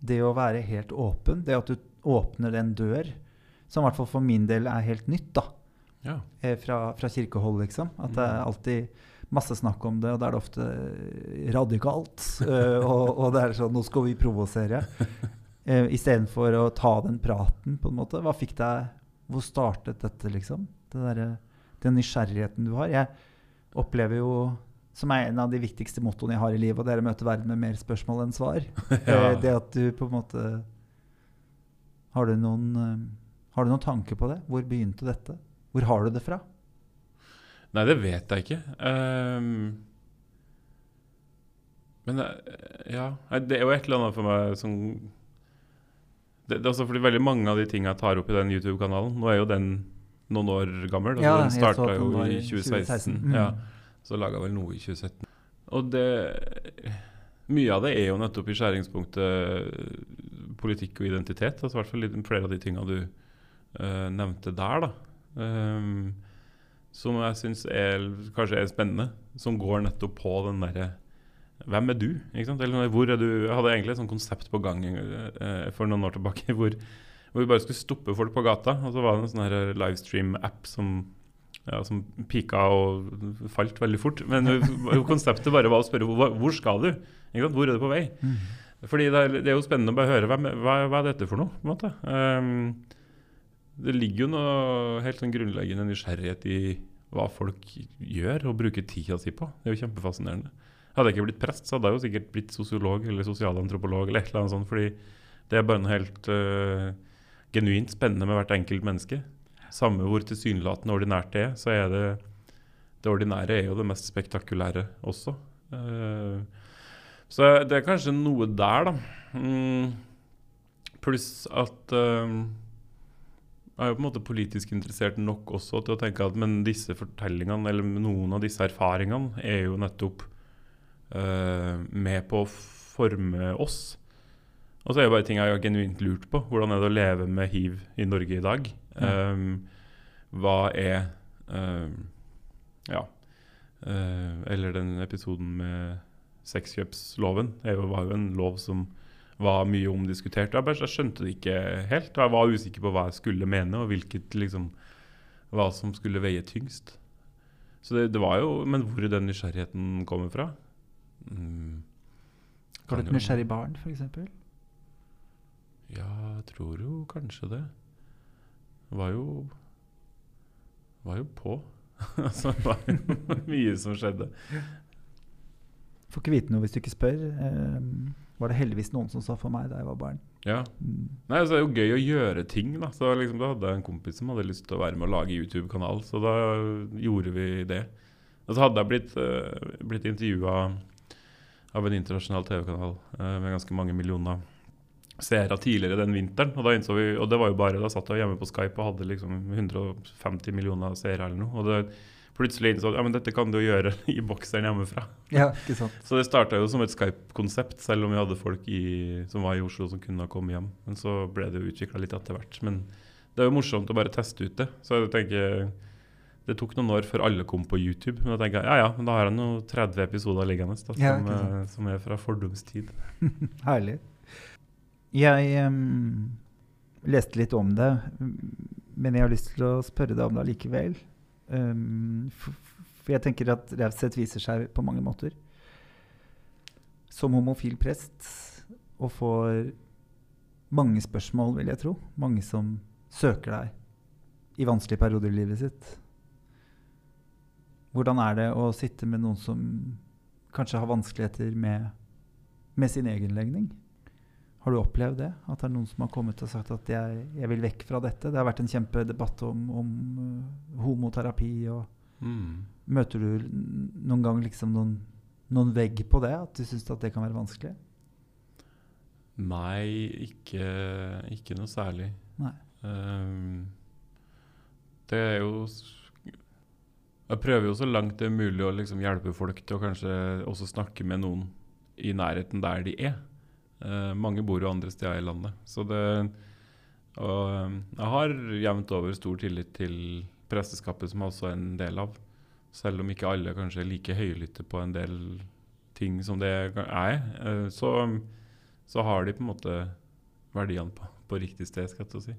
Det å være helt åpen. Det at du åpner en dør, som i hvert fall for min del er helt nytt. da. Ja. eh, fra, fra kirkehold, liksom. At det er alltid masse snakk om det, og da er det ofte eh, radikalt. eh, og, og det er sånn Nå skal vi provosere. Uh, Istedenfor å ta den praten, på en måte. Hva fikk deg Hvor startet dette, liksom? Det der, den nysgjerrigheten du har. Jeg opplever jo som er en av de viktigste mottoene jeg har i livet, og det er å møte verden med mer spørsmål enn svar. [LAUGHS] Ja. Eh, det at du på en måte Har du noen eh, Har du noen tanke på det? Hvor begynte dette? Hvor har du det fra? Nei, det vet jeg ikke. Um, men det, ja, det er jo et eller annet for meg som det, det er også fordi Veldig mange av de tingene jeg tar opp i den YouTube-kanalen Nå er jo den noen år gammel. Altså Ja, den starta jo i i 2016. 2016. Mm. Ja, så laga vel noe i 2017. Og det Mye av det er jo nettopp i skjæringspunktet politikk og identitet. Altså i hvert fall flere av de tinga du uh, nevnte der. da. Ehm, som jeg syns kanskje er spennende. Som går nettopp på den derre Hvem er du? Eller hvor er du? Jeg hadde egentlig et sånt konsept på gang eh, for noen år tilbake [LAUGHS] hvor, hvor vi bare skulle stoppe folk på gata. Og så var det en sånn livestream-app som, ja, som pika og falt veldig fort. Men [LAUGHS] konseptet bare var å spørre hvor, hvor skal du? Hvor er du på vei? Fordi det er, det er jo spennende å bare høre hvem, hva, hva er dette for noe. Ehm, det ligger jo noe helt sånn grunnleggende nysgjerrighet i hva folk gjør og bruker tida si på. Det er jo kjempefascinerende. Hadde jeg ikke blitt prest, så hadde jeg jo sikkert blitt sosiolog eller sosialantropolog. eller et eller annet sånt, fordi det er bare noe helt uh, genuint spennende med hvert enkelt menneske. Samme hvor tilsynelatende ordinært det er, så er det det ordinære er jo det mest spektakulære også. Uh, så det er kanskje noe der, da. Mm, pluss at jeg er jo på en måte politisk interessert nok også til å tenke at men disse fortellingene, eller noen av disse erfaringene, er jo nettopp uh, med på å forme oss. Og så er det bare ting jeg har genuint lurt på. Hvordan er det å leve med hiv i Norge i dag? Um, hva er um, Ja. Uh, eller den episoden med sexkjøpsloven. Det var jo en lov som var mye omdiskutert. Jeg, bare, jeg skjønte det ikke helt. og Jeg var usikker på hva jeg skulle mene, og hvilket liksom hva som skulle veie tyngst. Så det, det var jo Men hvor den nysgjerrigheten kommer fra mm, Har du et nysgjerrig barn, f.eks.? Ja, jeg tror jo kanskje det. Var jo Var jo på. [LAUGHS] altså, det var jo [LAUGHS] mye som skjedde. Får ikke vite noe hvis du ikke spør. Eh, var det heldigvis noen som sa for meg da jeg var barn. Ja. Mm. Nei, altså, Det er jo gøy å gjøre ting. Da Så liksom, Da hadde jeg en kompis som hadde lyst til å være med å lage YouTube-kanal, så da gjorde vi det. Og så hadde jeg blitt, uh, blitt intervjua av en internasjonal TV-kanal uh, med ganske mange millioner seere tidligere den vinteren. Og da innså vi, og det var jo bare, da satt jeg hjemme på Skype og hadde liksom 150 millioner seere eller noe. og det plutselig innså ja, men dette kan du gjøre [LAUGHS] i bokseren hjemmefra. Ja, ikke sant. Så det starta jo som et Skype-konsept, selv om vi hadde folk i, som var i Oslo som kunne ha kommet hjem. Men så ble det jo utvikla litt etter hvert. Men det er jo morsomt å bare teste ut det. Så jeg tenker det tok noen år før alle kom på YouTube. Men da tenker jeg ja ja, men da har jeg nå 30 episoder liggende da, som, Ja, sant. som er fra fordomstid. [LAUGHS] Herlig. Jeg um, leste litt om det, men jeg har lyst til å spørre deg om det allikevel. For, for jeg tenker at raushet viser seg på mange måter. Som homofil prest og får mange spørsmål, vil jeg tro. Mange som søker deg i vanskelige perioder i livet sitt. Hvordan er det å sitte med noen som kanskje har vanskeligheter med, med sin egen legning? Har du opplevd det? At det er noen som har kommet og sagt at jeg, jeg vil vekk fra dette? Det har vært en kjempedebatt om, om uh, homoterapi. og Mm. Møter du noen gang liksom noen, noen vegg på det? At du syns at det kan være vanskelig? Nei, ikke, ikke noe særlig. Nei. Um, det er jo Jeg prøver jo så langt det er mulig å liksom hjelpe folk til å kanskje også snakke med noen i nærheten der de er. Eh, mange bor jo andre steder i landet. Så det Og ehm, jeg har jevnt over stor tillit til presteskapet, som jeg også er en del av. Selv om ikke alle kanskje er like høylytte på en del ting som det er, uh, så, så har de på en måte verdiene på, på riktig sted, skal jeg til å si.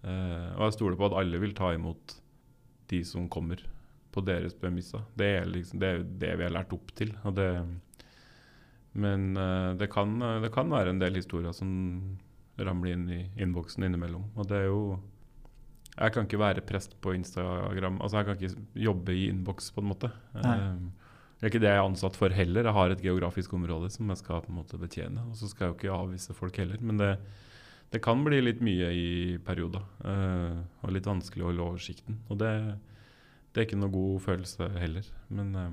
Eh, og jeg stoler på at alle vil ta imot de som kommer, på deres premisser. Det er liksom det, er det vi har lært opp til. Og det, men eh, det, kan, det kan være en del historier som ramler inn i innboksen innimellom. Og det er jo Jeg kan ikke være prest på Instagram. Altså Jeg kan ikke jobbe i innboks, på en måte. Nei. Eh, det er ikke det jeg er ansatt for heller. Jeg har et geografisk område som jeg skal på en måte betjene. Og så skal jeg jo ikke avvise folk heller. Men det, det kan bli litt mye i perioder. Uh, og litt vanskelig å holde oversikten. Og det, det er ikke noe god følelse heller. Men eh,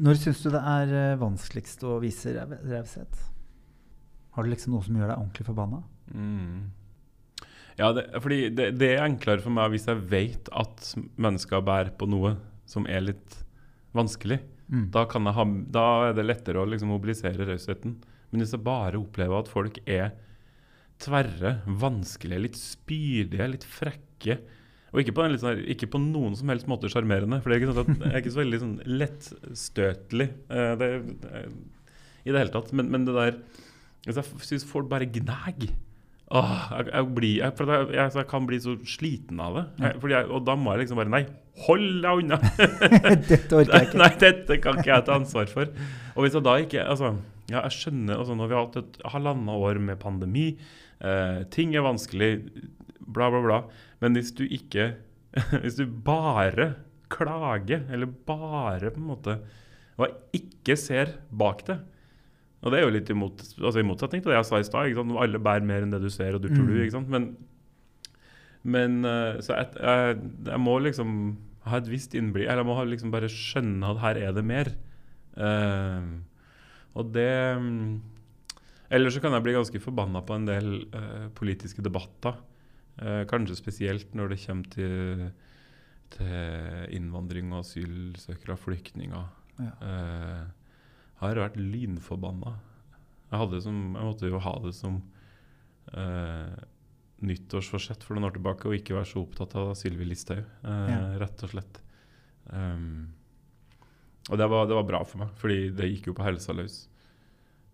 Når syns du det er eh, vanskeligst å vise rau- raushet? Har du liksom noe som gjør deg ordentlig forbanna? mm. Ja, det, fordi det, det er enklere for meg hvis jeg vet at mennesker bærer på noe som er litt vanskelig. Mm. Da, kan jeg ha, da er det lettere å liksom mobilisere rausheten. Men hvis jeg bare opplever at folk er tverre, vanskelige, litt spydige, litt frekke Og ikke på, sånn, ikke på noen som helst måte sjarmerende, for det er ikke sånn at er ikke så veldig sånn lettstøtelig uh, det, det, i det hele tatt. Men, men det der altså, jeg syns folk bare gnag. Åh, jeg, jeg, blir, jeg, jeg, jeg, jeg kan bli så sliten av det. Jeg, og da må jeg liksom bare Nei, hold deg unna! [LAUGHS] Dette orker jeg ikke. Nei, dette kan ikke jeg ta ansvar for. Og hvis jeg da ikke Altså, ja, jeg skjønner altså, Når vi har hatt et halvannet år med pandemi, eh, ting er vanskelig, bla, bla, bla. Men hvis du ikke [LAUGHS] Hvis du bare klager, eller bare på en måte Og ikke ser bak det Og det er jo litt imot, altså i motsetning til det jeg sa i stad. Alle bærer mer enn det du ser, og du tror Mm. du. ikke sant? Men, men eh, så jeg, jeg, jeg må liksom ha et visst innblikk Eller jeg må liksom bare skjønne at her er det mer. Uh, og det Eller så kan jeg bli ganske forbanna på en del uh, politiske debatter. Eh, kanskje spesielt når det kommer til, til innvandring og asylsøkere og flyktninger. Ja. Eh, har vært lynforbanna. Jeg, som, jeg måtte jo ha det som eh, nyttårsforsett for noen år tilbake å ikke være så opptatt av Sylvi Listhaug, eh, Ja. rett og slett. Um, og det var, det var bra for meg, fordi det gikk jo på helsa løs.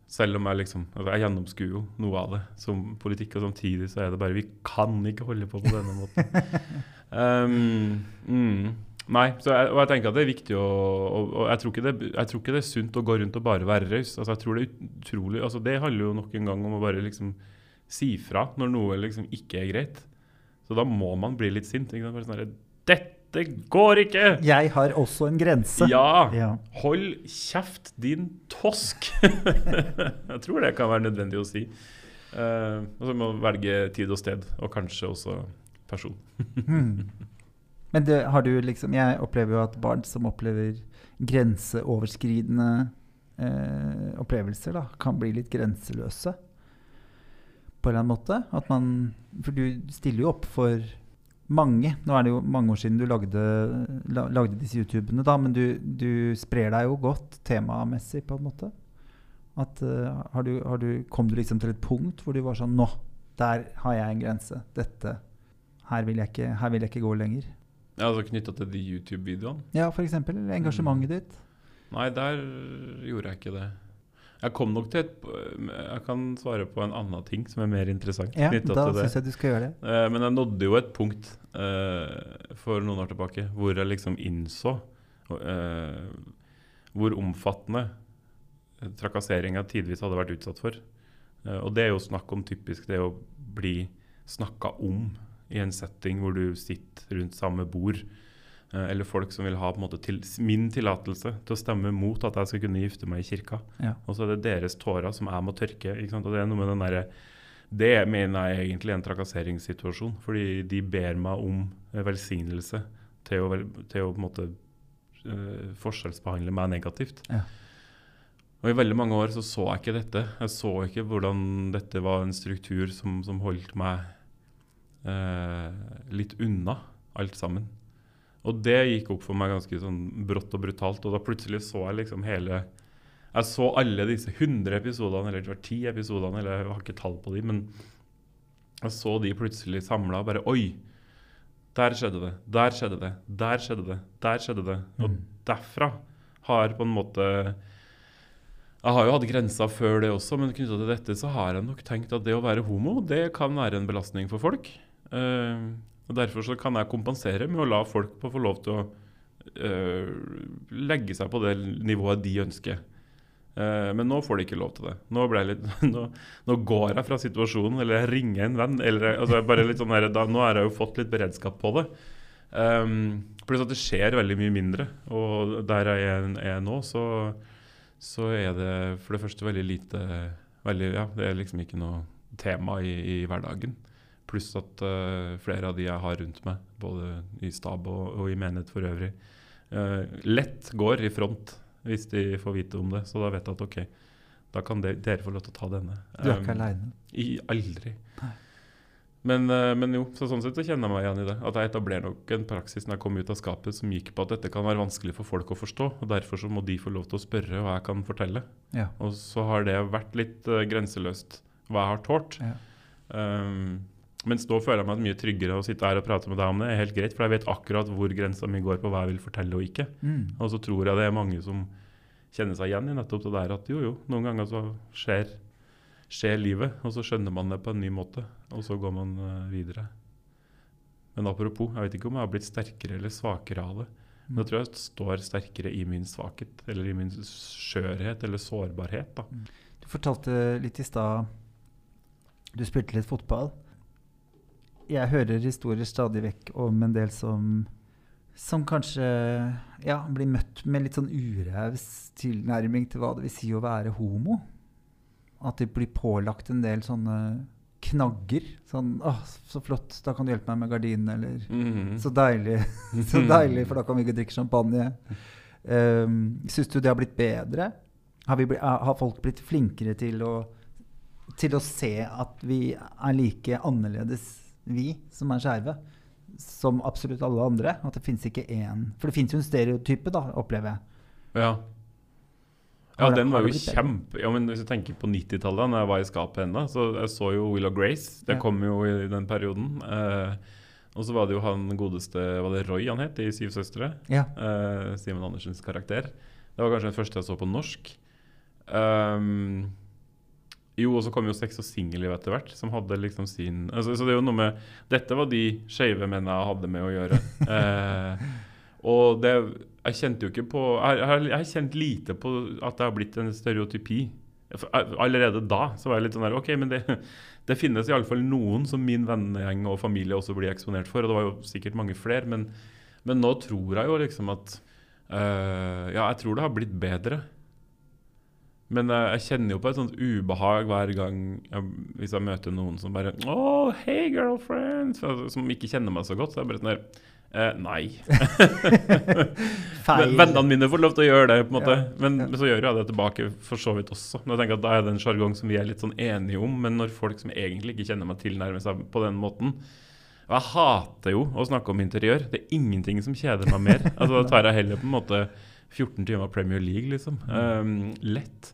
Selv om jeg liksom altså Jeg gjennomskuer jo noe av det som politikk, og samtidig så er det bare Vi kan ikke holde på på denne måten. [LAUGHS] um, mm, nei, så jeg, og jeg tenker at det er viktig å og, og jeg, tror ikke det, jeg tror ikke det er sunt å gå rundt og bare være raus. Altså, jeg tror det er utrolig altså, Det handler jo nok en gang om å bare liksom si fra når noe liksom ikke er greit. Så da må man bli litt sint. Ikke sant? Bare sånn Dette går ikke! Jeg har også en grense. Ja! Ja. Hold kjeft, din tosk! [LAUGHS] jeg tror det kan være nødvendig å si. Uh, og så må du velge tid og sted, og kanskje også person. [LAUGHS] Hmm. Men det, har du liksom Jeg opplever jo at barn som opplever grenseoverskridende eh, opplevelser, da, kan bli litt grenseløse. På en eller annen måte. At man For du stiller jo opp for mange. Nå er det jo mange år siden du lagde, lagde disse YouTubene, da, men du, du sprer deg jo godt temamessig, på en måte. At, uh, har du, har du, kom du liksom til et punkt hvor du var sånn Nå, der har jeg en grense. Dette Her vil jeg ikke, her vil jeg ikke gå lenger. Ja, altså Knytta til de YouTube-videoene? Ja, f.eks. Engasjementet mm. ditt. Nei, der gjorde jeg ikke det. Jeg kom nok til et Jeg kan svare på en annen ting som er mer interessant. Ja, da syns jeg du skal gjøre det. Uh, men jeg nådde jo et punkt uh, for noen år tilbake hvor jeg liksom innså uh, hvor omfattende trakasseringa tidvis hadde vært utsatt for. Og det er jo snakk om typisk det å bli snakka om i en setting hvor du sitter rundt samme bord. Uh, eller folk som vil ha måte til, min tillatelse til å stemme mot at jeg skal kunne gifte meg i kirka. Ja. Og så er det deres tårer som jeg må tørke. Og det er noe med den der, det mener jeg egentlig er en trakasseringssituasjon. Fordi de ber meg om velsignelse til å, til å på en måte uh, forskjellsbehandle meg negativt. Ja. Og I veldig mange år så, så jeg ikke dette. Jeg så ikke hvordan dette var en struktur som, som holdt meg eh, litt unna alt sammen. Og det gikk opp for meg ganske sånn brått og brutalt. Og da plutselig så jeg liksom hele Jeg så alle disse 100 episodene, eller det var 10 episodene, eller jeg har ikke tall på de, men jeg så de plutselig samla og bare Oi! Der skjedde det. Der skjedde det. Der skjedde det. Der skjedde det. Og Mm. derfra har på en måte jeg har jo hatt grenser før det også, men knytta til dette så har jeg nok tenkt at det å være homo, det kan være en belastning for folk. Eh, og Derfor så kan jeg kompensere med å la folk få lov til å eh, legge seg på det nivået de ønsker. Eh, men nå får de ikke lov til det. Nå, litt, [LAUGHS] nå, nå går jeg fra situasjonen, eller jeg ringer en venn. Eller, altså bare litt sånn her, da, nå har jeg jo fått litt beredskap på det. Um, pluss det skjer veldig mye mindre. Og der jeg er nå, så så er det for det første veldig lite veldig, ja, Det er liksom ikke noe tema i, i hverdagen. Pluss at uh, flere av de jeg har rundt meg, både i stab og, og i menighet for øvrig, uh, lett går i front hvis de får vite om det. Så da vet jeg at OK, da kan de, dere få lov til å ta denne. Du er ikke Um, aleine. aldri. Men, uh, men jo, så sånn sett så kjenner jeg meg igjen i det. At jeg etablerer nok en praksis når jeg kom ut av skapet som gikk på at dette kan være vanskelig for folk å forstå. og Derfor så må de få lov til å spørre hva jeg kan fortelle. Ja. Og så har det vært litt grenseløst hva jeg har tålt. Ja. Um, mens nå føler jeg meg mye tryggere å sitte her og prate med deg om det. er helt greit, For jeg vet akkurat hvor grensa mi går på hva jeg vil fortelle og ikke. Mm. Og så tror jeg det er mange som kjenner seg igjen i nettopp det der at jo, jo, noen ganger så skjer, skjer livet, og så skjønner man det på en ny måte, og så går man eh, videre. Men apropos, jeg vet ikke om jeg har blitt sterkere eller svakere av det. Men jeg tror jeg står sterkere i min svakhet, eller i min skjørhet eller sårbarhet. da. Du fortalte litt i stad Du spilte litt fotball. Jeg hører historier stadig vekk om en del som som kanskje ja, blir møtt med litt sånn uraus tilnærming til hva det vil si å være homo. At de blir pålagt en del sånne knagger. Sånn 'Å, så flott, da kan du hjelpe meg med gardinen', eller Mhm. 'Så deilig, [LAUGHS] så deilig, for da kan vi ikke drikke champagne'. Um, Syns du det har blitt bedre? Har, vi bli, har folk blitt flinkere til å, til å se at vi er like annerledes, vi som er skeive, som absolutt alle andre? At det fins ikke én For det fins jo en stereotype, da, opplever jeg. Ja. Ja, den var jo kjempe Ja, men Hvis du tenker på 90-tallet, da jeg var i skapet ennå, så jeg så jo Will of Grace. Det kom jo i den perioden. Eh, og så var det jo han godeste Var det Roy han het i Syv søstre? Ja. Eh, Simen Andersens karakter. Det var kanskje den første jeg så på norsk. Um, jo, og så kom jo Sex og singelliv etter hvert, som hadde liksom sin altså, Så det er jo noe med Dette var de skeive mennene jeg hadde med å gjøre. [LAUGHS] Eh, og det Jeg kjente jo ikke på Jeg, har- kjent lite på at det har blitt en stereotypi. Eh, Allerede da så var jeg litt sånn der OK, men det, [LAUGHS] det finnes iallfall noen som min vennegjeng og familie også blir eksponert for, og det var jo sikkert mange flere, men, men nå tror jeg jo liksom at Uh, Ja, jeg tror det har blitt bedre. Men jeg, jeg kjenner jo på et sånt ubehag hver gang jeg, hvis jeg møter noen som bare Oh, hey, girlfriend! Som ikke kjenner meg så godt. Så jeg bare sånn der eh, Nei. Vennene mine får lov til å gjøre det, på en måte. Ja, Men, ja. men så gjør jeg det tilbake for så vidt også. Men jeg tenker at Da er det en sjargong som vi er litt sånn enige om. Men når folk som egentlig ikke kjenner meg, tilnærmer seg på den måten Og jeg hater jo å snakke om interiør. Det er ingenting som kjeder meg mer. Altså Da tar jeg heller på en måte 14 timer Premier League, liksom. Um, lett.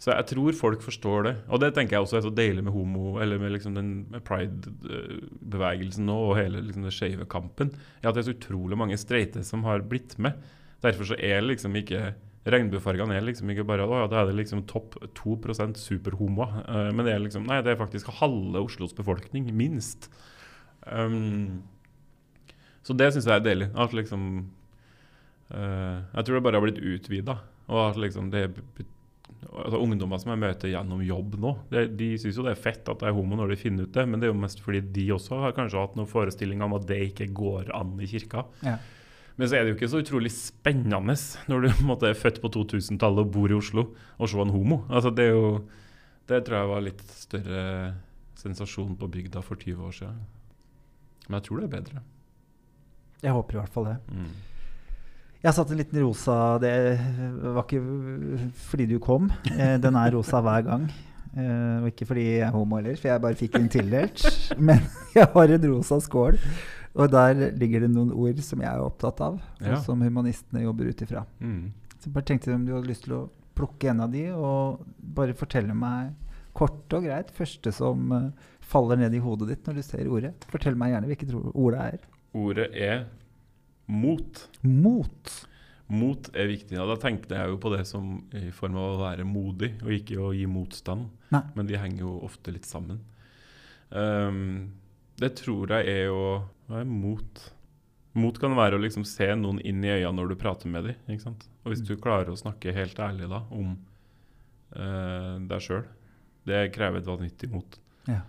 Så jeg tror folk forstår det. Og det tenker jeg også er så deilig med homo, eller med liksom den pride-bevegelsen nå, og hele liksom den skeive kampen, er at det er så utrolig mange streite som har blitt med. Derfor så er liksom ikke Regnbuefargene er liksom ikke bare å, ja, da er det liksom topp 2% superhomoer. Uh, men det er liksom Nei, det er faktisk halve Oslos befolkning, minst. Um, så det syns jeg er deilig. At liksom Jeg tror det bare har blitt utvida. Og at liksom det altså Ungdommer som jeg møter gjennom jobb nå, det, de syns jo det er fett at jeg er homo når de finner ut det, men det er jo mest fordi de også har kanskje hatt noen forestillinger om at det ikke går an i kirka. Ja. Men så er det jo ikke så utrolig spennende når du måte, er født på 2000-tallet og bor i Oslo, og se en homo. Altså Det er jo Det tror jeg var litt større sensasjon på bygda for 20 år siden. Men jeg tror det er bedre. Jeg håper i hvert fall det. Mm. Jeg satte en liten rosa Det var ikke fordi du kom. Eh, den er rosa hver gang. Eh, og ikke fordi jeg er homo heller, for jeg bare fikk den tildelt. Men [LAUGHS] jeg har en rosa skål, og der ligger det noen ord som jeg er opptatt av, Ja. og som humanistene jobber ut ifra. Mm. Så jeg bare tenkte om du hadde lyst til å plukke en av de, og bare fortelle meg kort og greit første som eh, faller ned i hodet ditt når du ser ordet. Fortell meg gjerne hvilket ord det er. Ordet er mot. Mot. Mot er viktig. Da tenkte jeg jo på det som i form av å være modig, og ikke å gi motstand. Nei. Men de henger jo ofte litt sammen. Um, det tror jeg er jo Hva er mot? Mot kan være å liksom se noen inn i øynene når du prater med dem. ikke sant? Og hvis du klarer å snakke helt ærlig da om uh, deg sjøl, det krever et vanvittig mot. Ja.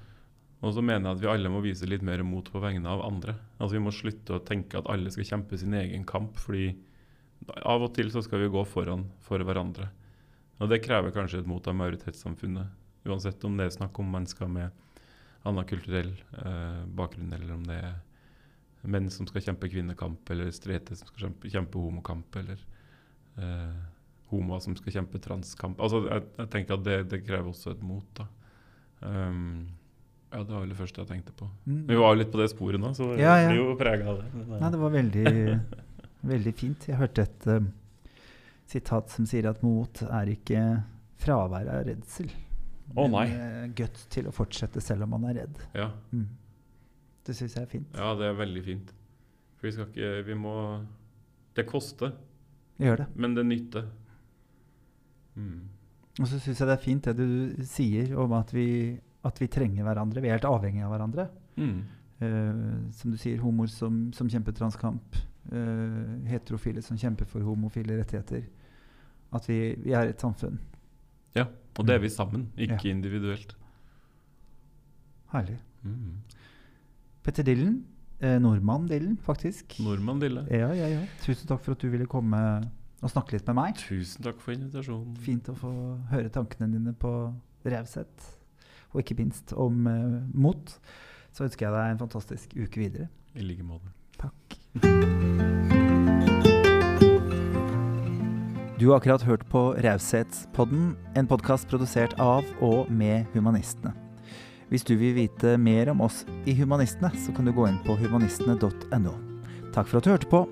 Og så mener jeg at vi alle må vise litt mer mot på vegne av andre. Altså Vi må slutte å tenke at alle skal kjempe sin egen kamp, fordi av og til så skal vi gå foran for hverandre. Og det krever kanskje et mot av majoritetssamfunnet. Uansett om det er snakk om mennesker med annen kulturell eh, bakgrunn, eller om det er menn som skal kjempe kvinnekamp, eller streite som skal kjempe, kjempe homokamp, eller eh, homoer som skal kjempe transkamp. Altså, jeg, jeg tenker at det, det krever også et mot. da. Um, ja, det var vel det første jeg tenkte på. Mm. Vi var jo litt på det sporet nå, så vi Ja, ja. blir jo prega av det. Eh, Nei, det var veldig, veldig fint. Jeg hørte et uh, sitat som sier at mot er ikke fravær av redsel. Å, nei. eh, guts til å fortsette selv om man er redd. ja. Mm. Det syns jeg er fint. ja, det er veldig fint. For vi skal ikke Vi må Det koster, Gjør det. men det nytter. Mm. Og så syns jeg det er fint det du sier om at vi, at vi trenger hverandre. Vi er helt avhengige av hverandre. Mm. Uh, som du sier, homoer som, som kjemper transkamp. Uh, heterofile som kjemper for homofile rettigheter. At vi, vi er et samfunn. Ja, og det er vi sammen, ikke Ja. individuelt. Herlig. Mm. Petter Dillen. Eh, nordmann Dillen, faktisk. Nordmann Dille. Ja, ja, ja. Tusen takk for at du ville komme og snakke litt med meg. Tusen takk for invitasjonen. Fint å få høre tankene dine på raushet, og ikke minst om eh, mot. Så ønsker jeg deg en fantastisk uke videre. I like måte. Takk. Du har akkurat hørt på Raushetspodden, en podkast produsert av og med Humanistene. Hvis du vil vite mer om oss i Humanistene, så kan du gå inn på humanistene.no. Takk for at du hørte på.